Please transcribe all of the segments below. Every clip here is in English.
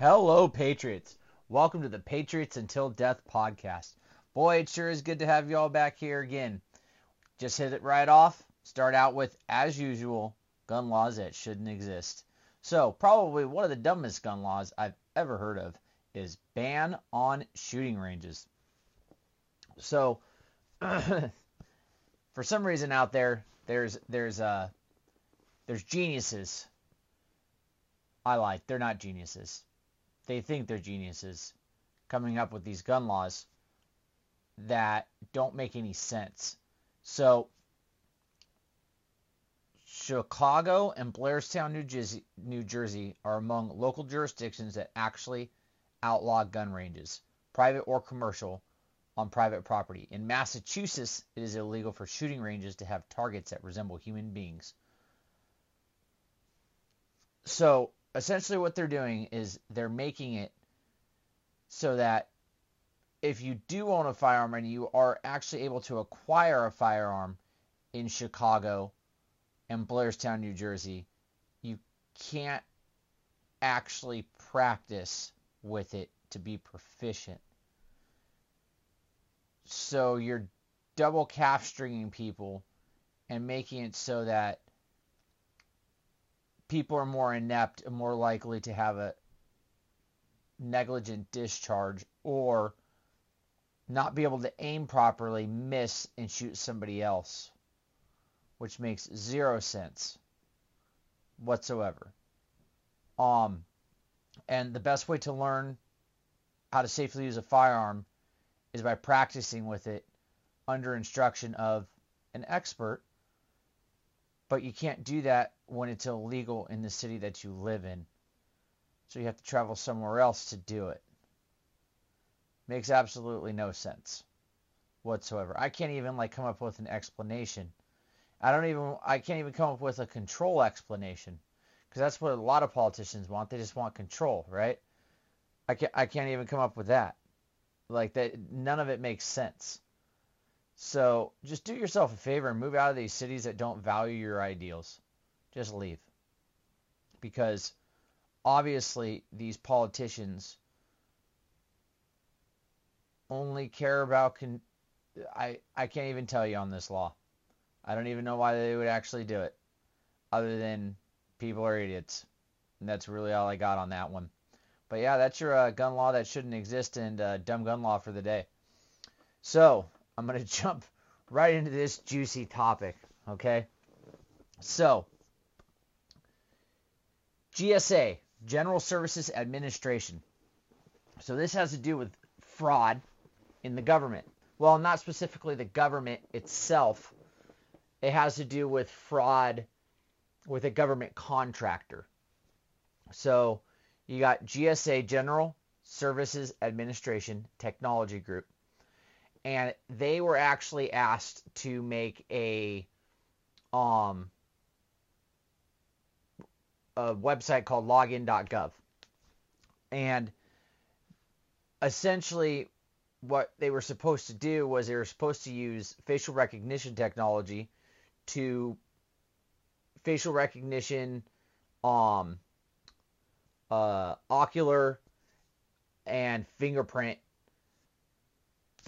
Hello, Patriots. Welcome to the Patriots Until Death podcast. Boy, it sure is good to have you all back here again. Just hit it right off. Start out with, as usual, gun laws that shouldn't exist. So, probably one of the dumbest gun laws I've ever heard of is ban on shooting ranges. So, for some reason out there, there's there's uh there's geniuses. I lied. They're not geniuses. They think they're geniuses coming up with these gun laws that don't make any sense. So Chicago and Blairstown, New Jersey, New Jersey are among local jurisdictions that actually outlaw gun ranges, private or commercial, on private property. In Massachusetts, it is illegal for shooting ranges to have targets that resemble human beings. So essentially, what they're doing is they're making it so that if you do own a firearm and you are actually able to acquire a firearm in Chicago and Blairstown, New Jersey, you can't actually practice with it to be proficient. So you're double calf stringing people and making it so that people are more inept and more likely to have a negligent discharge or not be able to aim properly, miss, and shoot somebody else, which makes zero sense whatsoever. Um, and the best way to learn how to safely use a firearm is by practicing with it under instruction of an expert. But you can't do that when it's illegal in the city that you live in. So you have to travel somewhere else to do it. Makes absolutely no sense whatsoever. I can't even like come up with an explanation. I don't even I can't even come up with a control explanation because that's what a lot of politicians want. They just want control, right? I can't I can't even come up with that. Like that, none of it makes sense. So just do yourself a favor and move out of these cities that don't value your ideals. Just leave. Because obviously these politicians only care about con- I I can't even tell you on this law. I don't even know why they would actually do it other than people are idiots. And that's really all I got on that one. But yeah, that's your uh, gun law that shouldn't exist and uh, dumb gun law for the day. So I'm going to jump right into this juicy topic. Okay. So GSA, General Services Administration. So this has to do with fraud in the government. Well, not specifically the government itself. It has to do with fraud with a government contractor. So you got GSA General Services Administration Technology Group. And they were actually asked to make a um a website called login.gov. And essentially what they were supposed to do was they were supposed to use facial recognition technology to facial recognition um uh, ocular and fingerprint.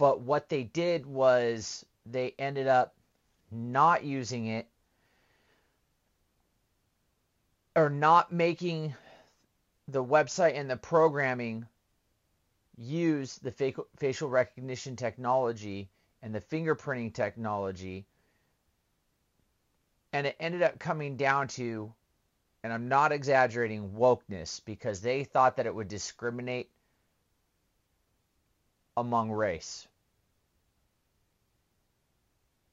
But what they did was they ended up not using it or not making the website and the programming use the facial recognition technology and the fingerprinting technology. And it ended up coming down to and I'm not exaggerating, wokeness because they thought that it would discriminate among race.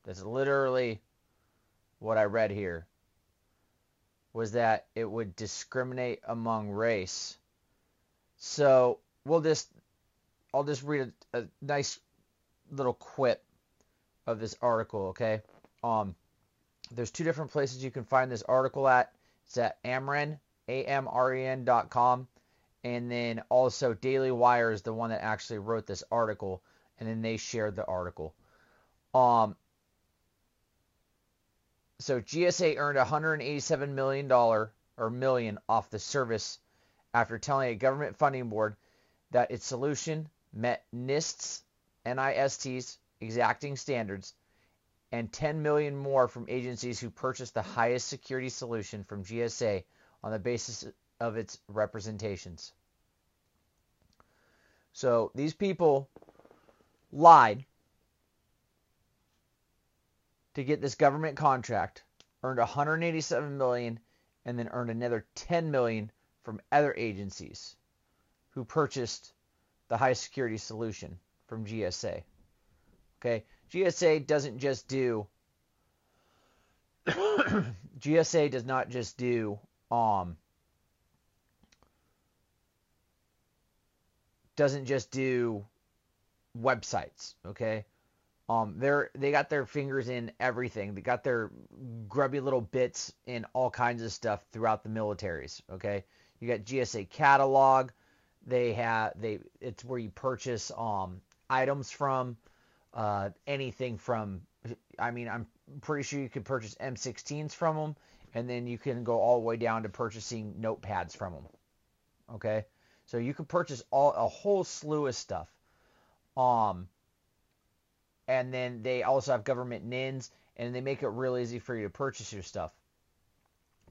That's literally what I read here. Was that it would discriminate among race. So we'll just I'll just read a, a nice little quip of this article, okay? Um there's two different places you can find this article at. It's at Amren, A-M-R-E-N dot com. And then also Daily Wire is the one that actually wrote this article, and then they shared the article. Um, so GSA earned 187 million dollar or million off the service after telling a government funding board that its solution met NIST's NIST's exacting standards and 10 million more from agencies who purchased the highest security solution from GSA on the basis of its representations. So these people lied to get this government contract, earned 187 million and then earned another 10 million from other agencies who purchased the high security solution from GSA. Okay? GSA doesn't just do GSA does not just do um doesn't just do websites, okay? Um they're they got their fingers in everything. They got their grubby little bits in all kinds of stuff throughout the militaries, okay? You got GSA catalog. They have they it's where you purchase um items from uh, anything from, I mean, I'm pretty sure you could purchase M16s from them, and then you can go all the way down to purchasing notepads from them. Okay, so you can purchase all a whole slew of stuff. Um, and then they also have government NINs, and they make it real easy for you to purchase your stuff.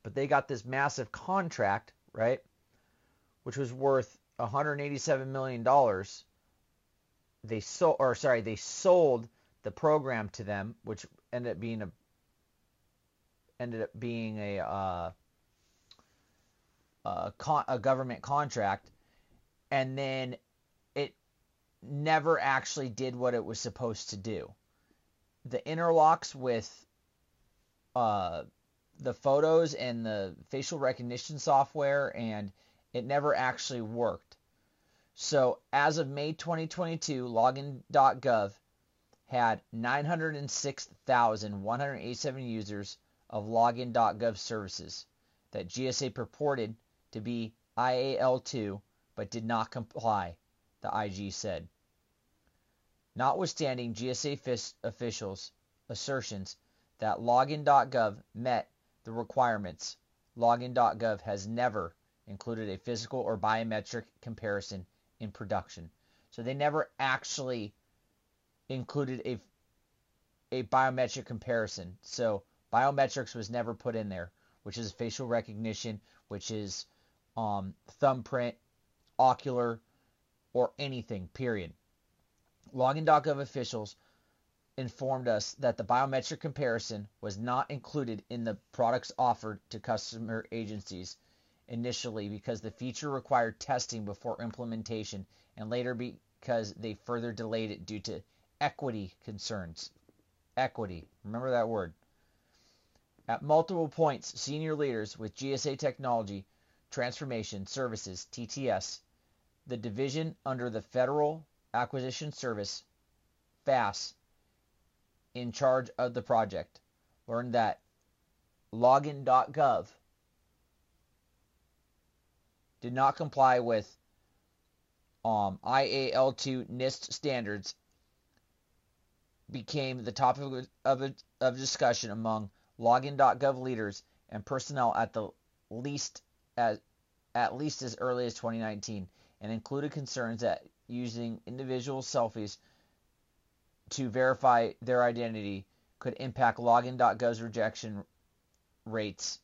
But they got this massive contract, right, which was worth 187 million dollars they sold or sorry they sold the program to them, which ended up being a ended up being a uh, a, con- a government contract, and then never actually did what it was supposed to do. The interlocks with uh, the photos and the facial recognition software, and it never actually worked. So as of May 2022, login.gov had 906,187 users of login.gov services that GSA purported to be IAL2 but did not comply, the IG said. Notwithstanding GSA officials' assertions that login.gov met the requirements, login.gov has never included a physical or biometric comparison in production. So they never actually included a a biometric comparison. So biometrics was never put in there, which is facial recognition, which is um, thumbprint, ocular, or anything. Period. Login.gov officials informed us that the biometric comparison was not included in the products offered to customer agencies initially because the feature required testing before implementation and later because they further delayed it due to equity concerns. Equity, remember that word. At multiple points, senior leaders with GSA Technology Transformation Services, TTS, the division under the Federal Acquisition Service, FAS, in charge of the project, learned that login.gov did not comply with um, IAL2 NIST standards became the topic of, of, of discussion among login.gov leaders and personnel at the least as at least as early as 2019 and included concerns that using individual selfies to verify their identity could impact login.gov's rejection rates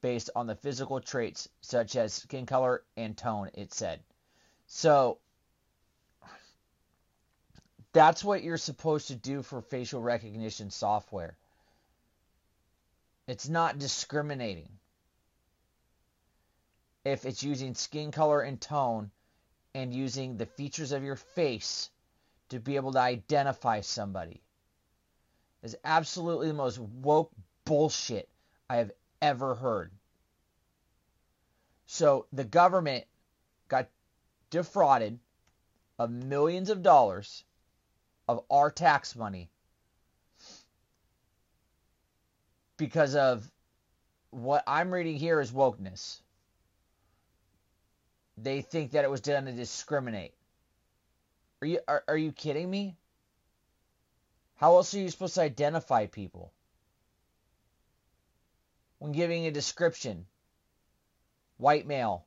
based on the physical traits such as skin color and tone, it said. So that's what you're supposed to do for facial recognition software. It's not discriminating. If it's using skin color and tone and using the features of your face to be able to identify somebody is absolutely the most woke bullshit I have ever heard. So the government got defrauded of millions of dollars of our tax money because of what I'm reading here is wokeness. They think that it was done to discriminate. Are you are, are you kidding me? How else are you supposed to identify people? when giving a description. White male,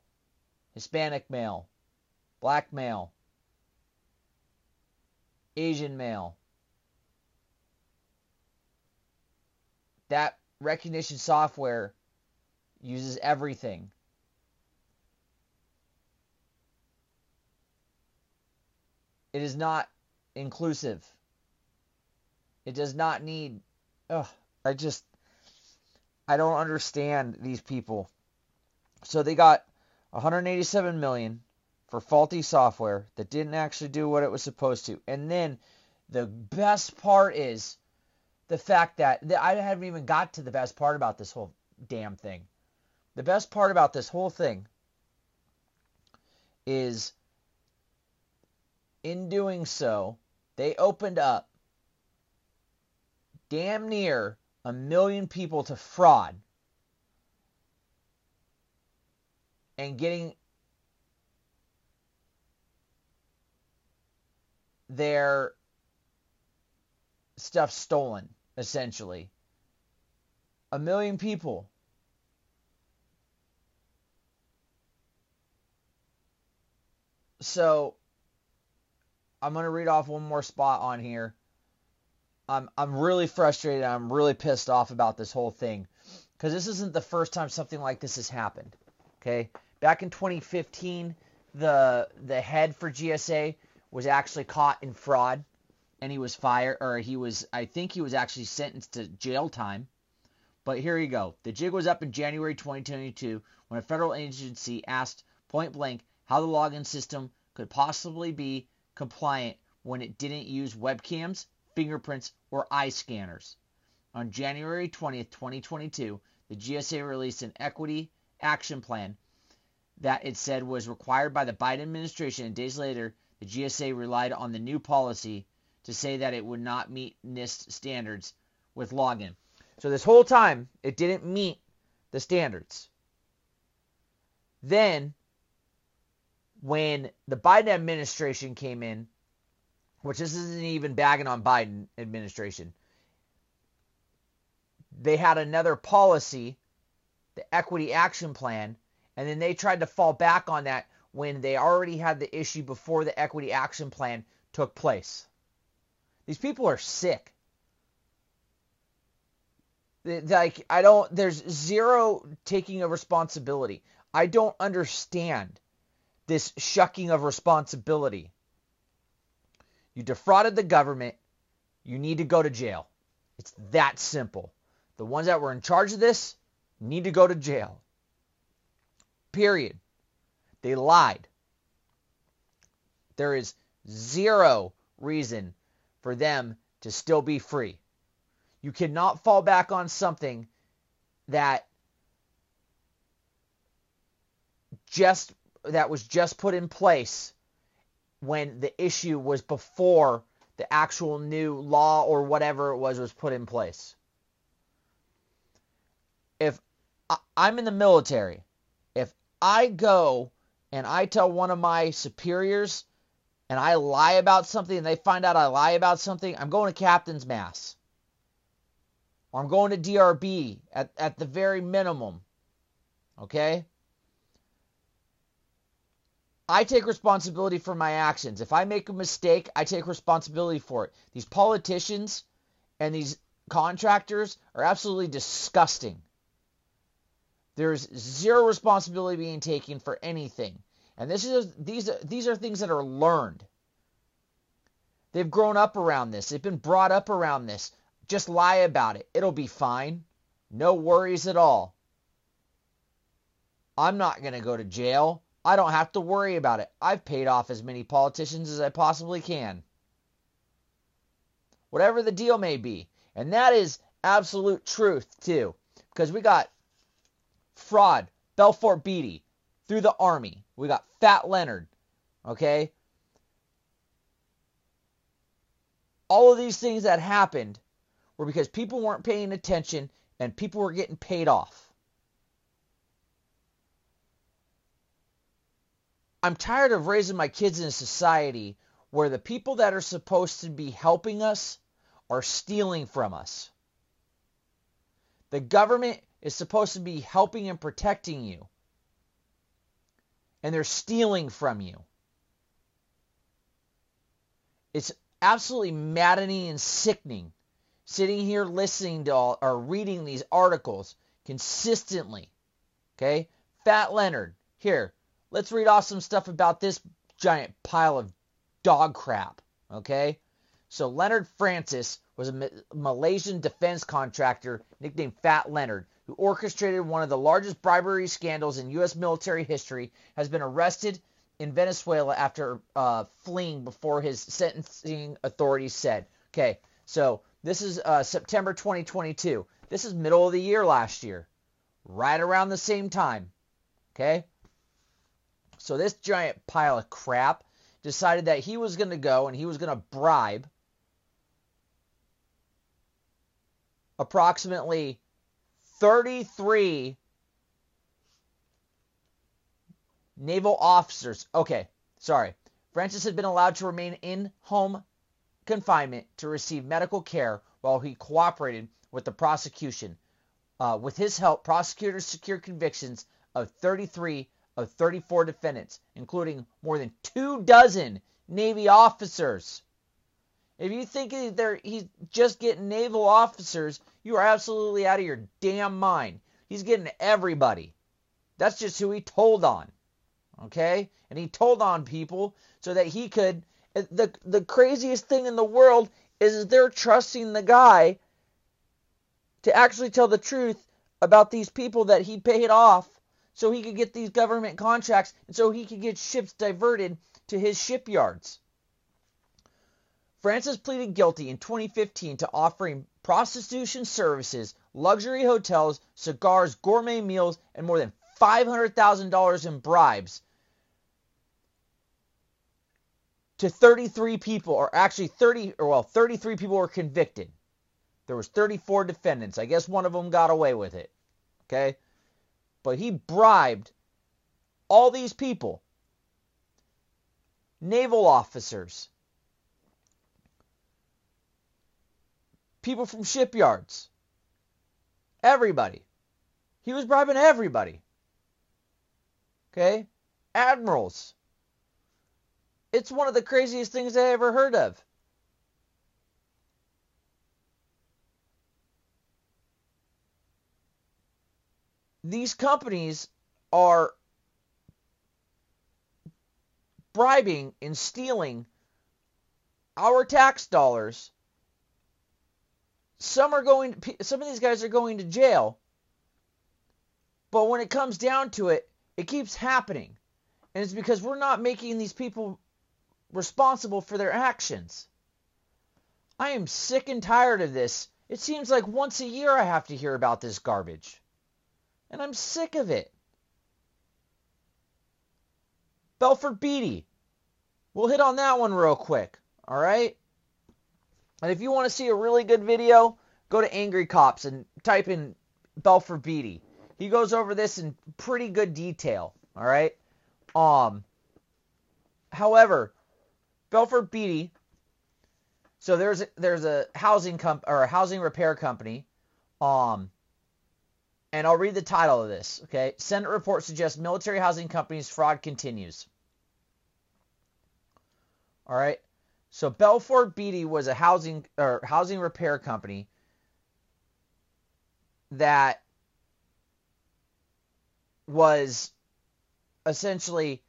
Hispanic male, black male, Asian male. That recognition software uses everything. It is not inclusive. It does not need. Ugh, I just. I don't understand these people. So they got 187 million for faulty software that didn't actually do what it was supposed to. And then the best part is the fact that I haven't even got to the best part about this whole damn thing. The best part about this whole thing is in doing so, they opened up damn near a million people to fraud and getting their stuff stolen, essentially. A million people. So I'm going to read off one more spot on here. I'm I'm really frustrated. I'm really pissed off about this whole thing because this isn't the first time something like this has happened. Okay, back in 2015, the the head for GSA was actually caught in fraud, and he was fired, or he was I think he was actually sentenced to jail time. But here you go. The jig was up in January 2022 when a federal agency asked point blank how the login system could possibly be compliant when it didn't use webcams, fingerprints, or eye scanners. On January 20th, 2022, the GSA released an equity action plan that it said was required by the Biden administration, and days later, the GSA relied on the new policy to say that it would not meet NIST standards with login. So this whole time, it didn't meet the standards. Then when the Biden administration came in, which this isn't even bagging on Biden administration, they had another policy, the equity action plan, and then they tried to fall back on that when they already had the issue before the equity action plan took place. These people are sick. Like I don't there's zero taking of responsibility. I don't understand this shucking of responsibility. You defrauded the government. You need to go to jail. It's that simple. The ones that were in charge of this need to go to jail. Period. They lied. There is zero reason for them to still be free. You cannot fall back on something that just that was just put in place when the issue was before the actual new law or whatever it was was put in place. If I'm in the military, if I go and I tell one of my superiors and I lie about something and they find out I lie about something, I'm going to captain's mast. Or I'm going to DRB at, at the very minimum. Okay? I take responsibility for my actions. If I make a mistake, I take responsibility for it. These politicians and these contractors are absolutely disgusting. There's zero responsibility being taken for anything. And this is these these are things that are learned. They've grown up around this. They've been brought up around this. Just lie about it. It'll be fine. No worries at all. I'm not going to go to jail. I don't have to worry about it. I've paid off as many politicians as I possibly can. Whatever the deal may be. And that is absolute truth, too. Because we got fraud, Balfour Beatty, through the Army. We got Fat Leonard. Okay? All of these things that happened were because people weren't paying attention and people were getting paid off. I'm tired of raising my kids in a society where the people that are supposed to be helping us are stealing from us. The government is supposed to be helping and protecting you. and they're stealing from you. It's absolutely maddening and sickening sitting here listening to all, or reading these articles consistently. Okay? Fat Leonard. Here, let's read off some stuff about this giant pile of dog crap. Okay? So Leonard Francis was a Malaysian defense contractor nicknamed Fat Leonard who orchestrated one of the largest bribery scandals in U.S. military history, has been arrested in Venezuela after uh, fleeing before his sentencing authorities said. Okay, so this is uh, September 2022. This is middle of the year last year, right around the same time. Okay, so this giant pile of crap decided that he was going to go and he was going to bribe approximately 33 naval officers. Okay, sorry. Francis had been allowed to remain in home confinement to receive medical care while he cooperated with the prosecution. Uh, with his help, prosecutors secured convictions of 33 of 34 defendants, including more than two dozen Navy officers. If you think he's just getting naval officers, you are absolutely out of your damn mind. He's getting everybody. That's just who he told on. Okay? And he told on people so that he could the the craziest thing in the world is they're trusting the guy to actually tell the truth about these people that he paid off so he could get these government contracts and so he could get ships diverted to his shipyards. Francis pleaded guilty in 2015 to offering prostitution services, luxury hotels, cigars, gourmet meals, and more than $500,000 in bribes to 33 people, or actually 30, or well, 33 people were convicted. There was 34 defendants. I guess one of them got away with it. Okay? But he bribed all these people. Naval officers, people from shipyards, everybody. He was bribing everybody. Okay? Admirals. It's one of the craziest things I ever heard of. These companies are bribing and stealing our tax dollars some are going some of these guys are going to jail. But when it comes down to it, it keeps happening. And it's because we're not making these people responsible for their actions. I am sick and tired of this. It seems like once a year I have to hear about this garbage. And I'm sick of it. Balfour Beatty. We'll hit on that one real quick. All right? And if you want to see a really good video, go to Angry Cops and type in Balfour Beatty. He goes over this in pretty good detail. All right. Um. However, Balfour Beatty. So there's a, there's a housing comp or a housing repair company. Um. And I'll read the title of this. Okay. Senate report suggests military housing companies fraud continues. All right. So Balfour Beatty was a housing or housing repair company that was essentially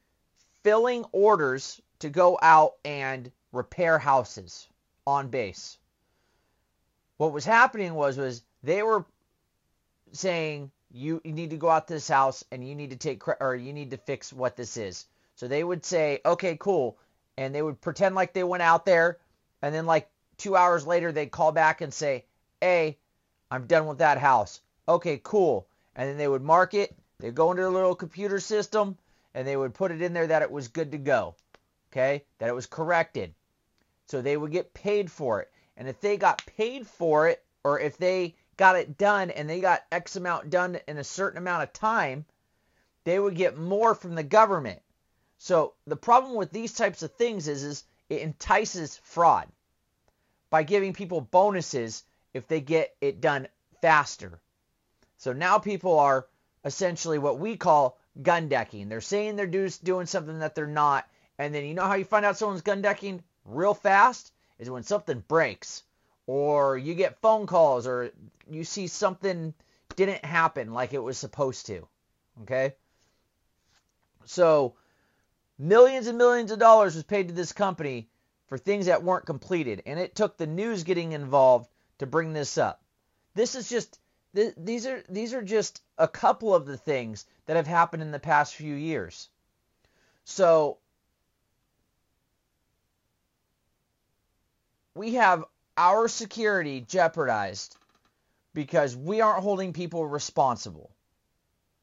filling orders to go out and repair houses on base. What was happening was was they were saying you, need to go out to this house and you need to take or you need to fix what this is. So they would say, "Okay, cool and they would pretend like they went out there, and then like two hours later they'd call back and say, "Hey, I'm done with that house." Okay, cool. And then they would mark it. They'd go into their little computer system, and they would put it in there that it was good to go. Okay, that it was corrected. So they would get paid for it. And if they got paid for it, or if they got it done and they got X amount done in a certain amount of time, they would get more from the government. So the problem with these types of things is, is it entices fraud by giving people bonuses if they get it done faster. So now people are essentially what we call gun decking. They're saying they're do, doing something that they're not. And then you know how you find out someone's gun decking real fast? Is when something breaks. Or you get phone calls or you see something didn't happen like it was supposed to. Okay? So millions and millions of dollars was paid to this company for things that weren't completed. And it took the news getting involved to bring this up. This is just these are these are just a couple of the things that have happened in the past few years. So we have our security jeopardized because we aren't holding people responsible.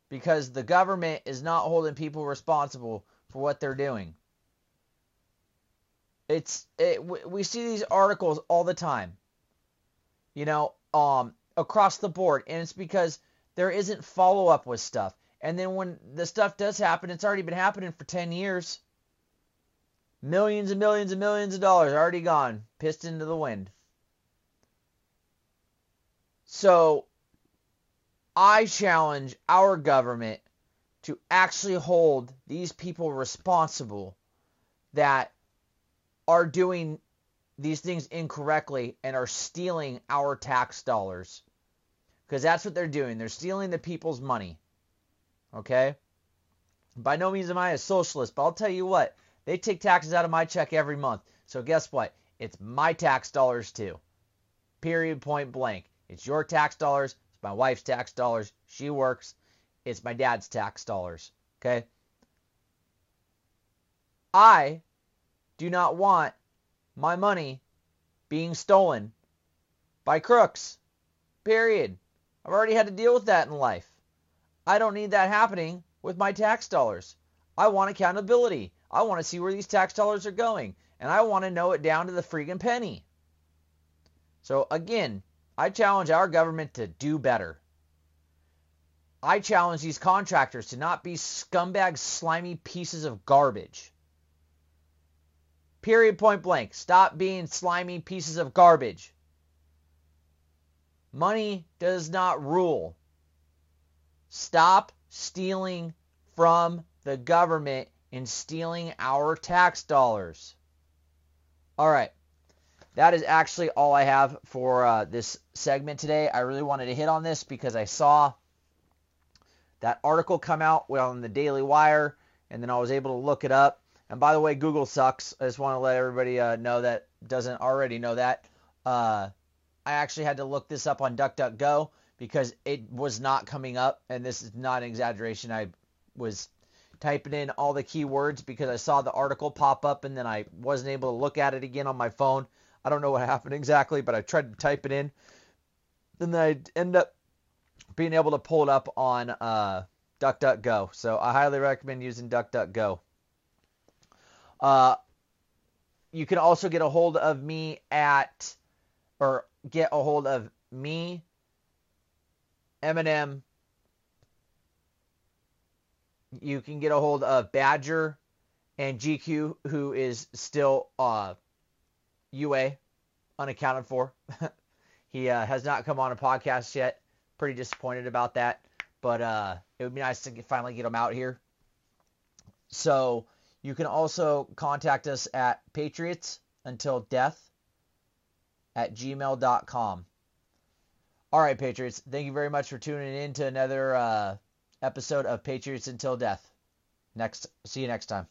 Because the government is not holding people responsible for what they're doing. It's it, we see these articles all the time. You know, um, across the board, and it's because there isn't follow up with stuff. And then when the stuff does happen, it's already been happening for 10 years. Millions and millions and millions of dollars already gone, pissed into the wind. So I challenge our government to actually hold these people responsible that are doing these things incorrectly and are stealing our tax dollars. Because that's what they're doing. They're stealing the people's money. Okay? By no means am I a socialist, but I'll tell you what, they take taxes out of my check every month. So guess what? It's my tax dollars too. Period, point blank. It's your tax dollars. It's my wife's tax dollars. She works. It's my dad's tax dollars. Okay? I do not want my money being stolen by crooks. Period. I've already had to deal with that in life. I don't need that happening with my tax dollars. I want accountability. I want to see where these tax dollars are going. And I want to know it down to the freaking penny. So again, I challenge our government to do better. I challenge these contractors to not be scumbag, slimy pieces of garbage. Period, point blank. Stop being slimy pieces of garbage. Money does not rule. Stop stealing from the government and stealing our tax dollars. All right. That is actually all I have for uh, this segment today. I really wanted to hit on this because I saw that article come out on the Daily Wire, and then I was able to look it up. And by the way, Google sucks. I just want to let everybody uh, know that doesn't already know that. Uh, I actually had to look this up on DuckDuckGo because it was not coming up, and this is not an exaggeration. I was typing in all the keywords because I saw the article pop up, and then I wasn't able to look at it again on my phone. I don't know what happened exactly, but I tried to type it in, and then I end up being able to pull it up on uh, DuckDuckGo. So I highly recommend using DuckDuckGo. Uh, you can also get a hold of me at, or get a hold of me, Eminem. You can get a hold of Badger and GQ, who is still uh, UA, unaccounted for. he uh, has not come on a podcast yet. Pretty disappointed about that, but uh, it would be nice to finally get him out here. So you can also contact us at Patriots Until Death at gmail.com. All right, Patriots. Thank you very much for tuning in to another uh, episode of Patriots Until Death. Next, see you next time.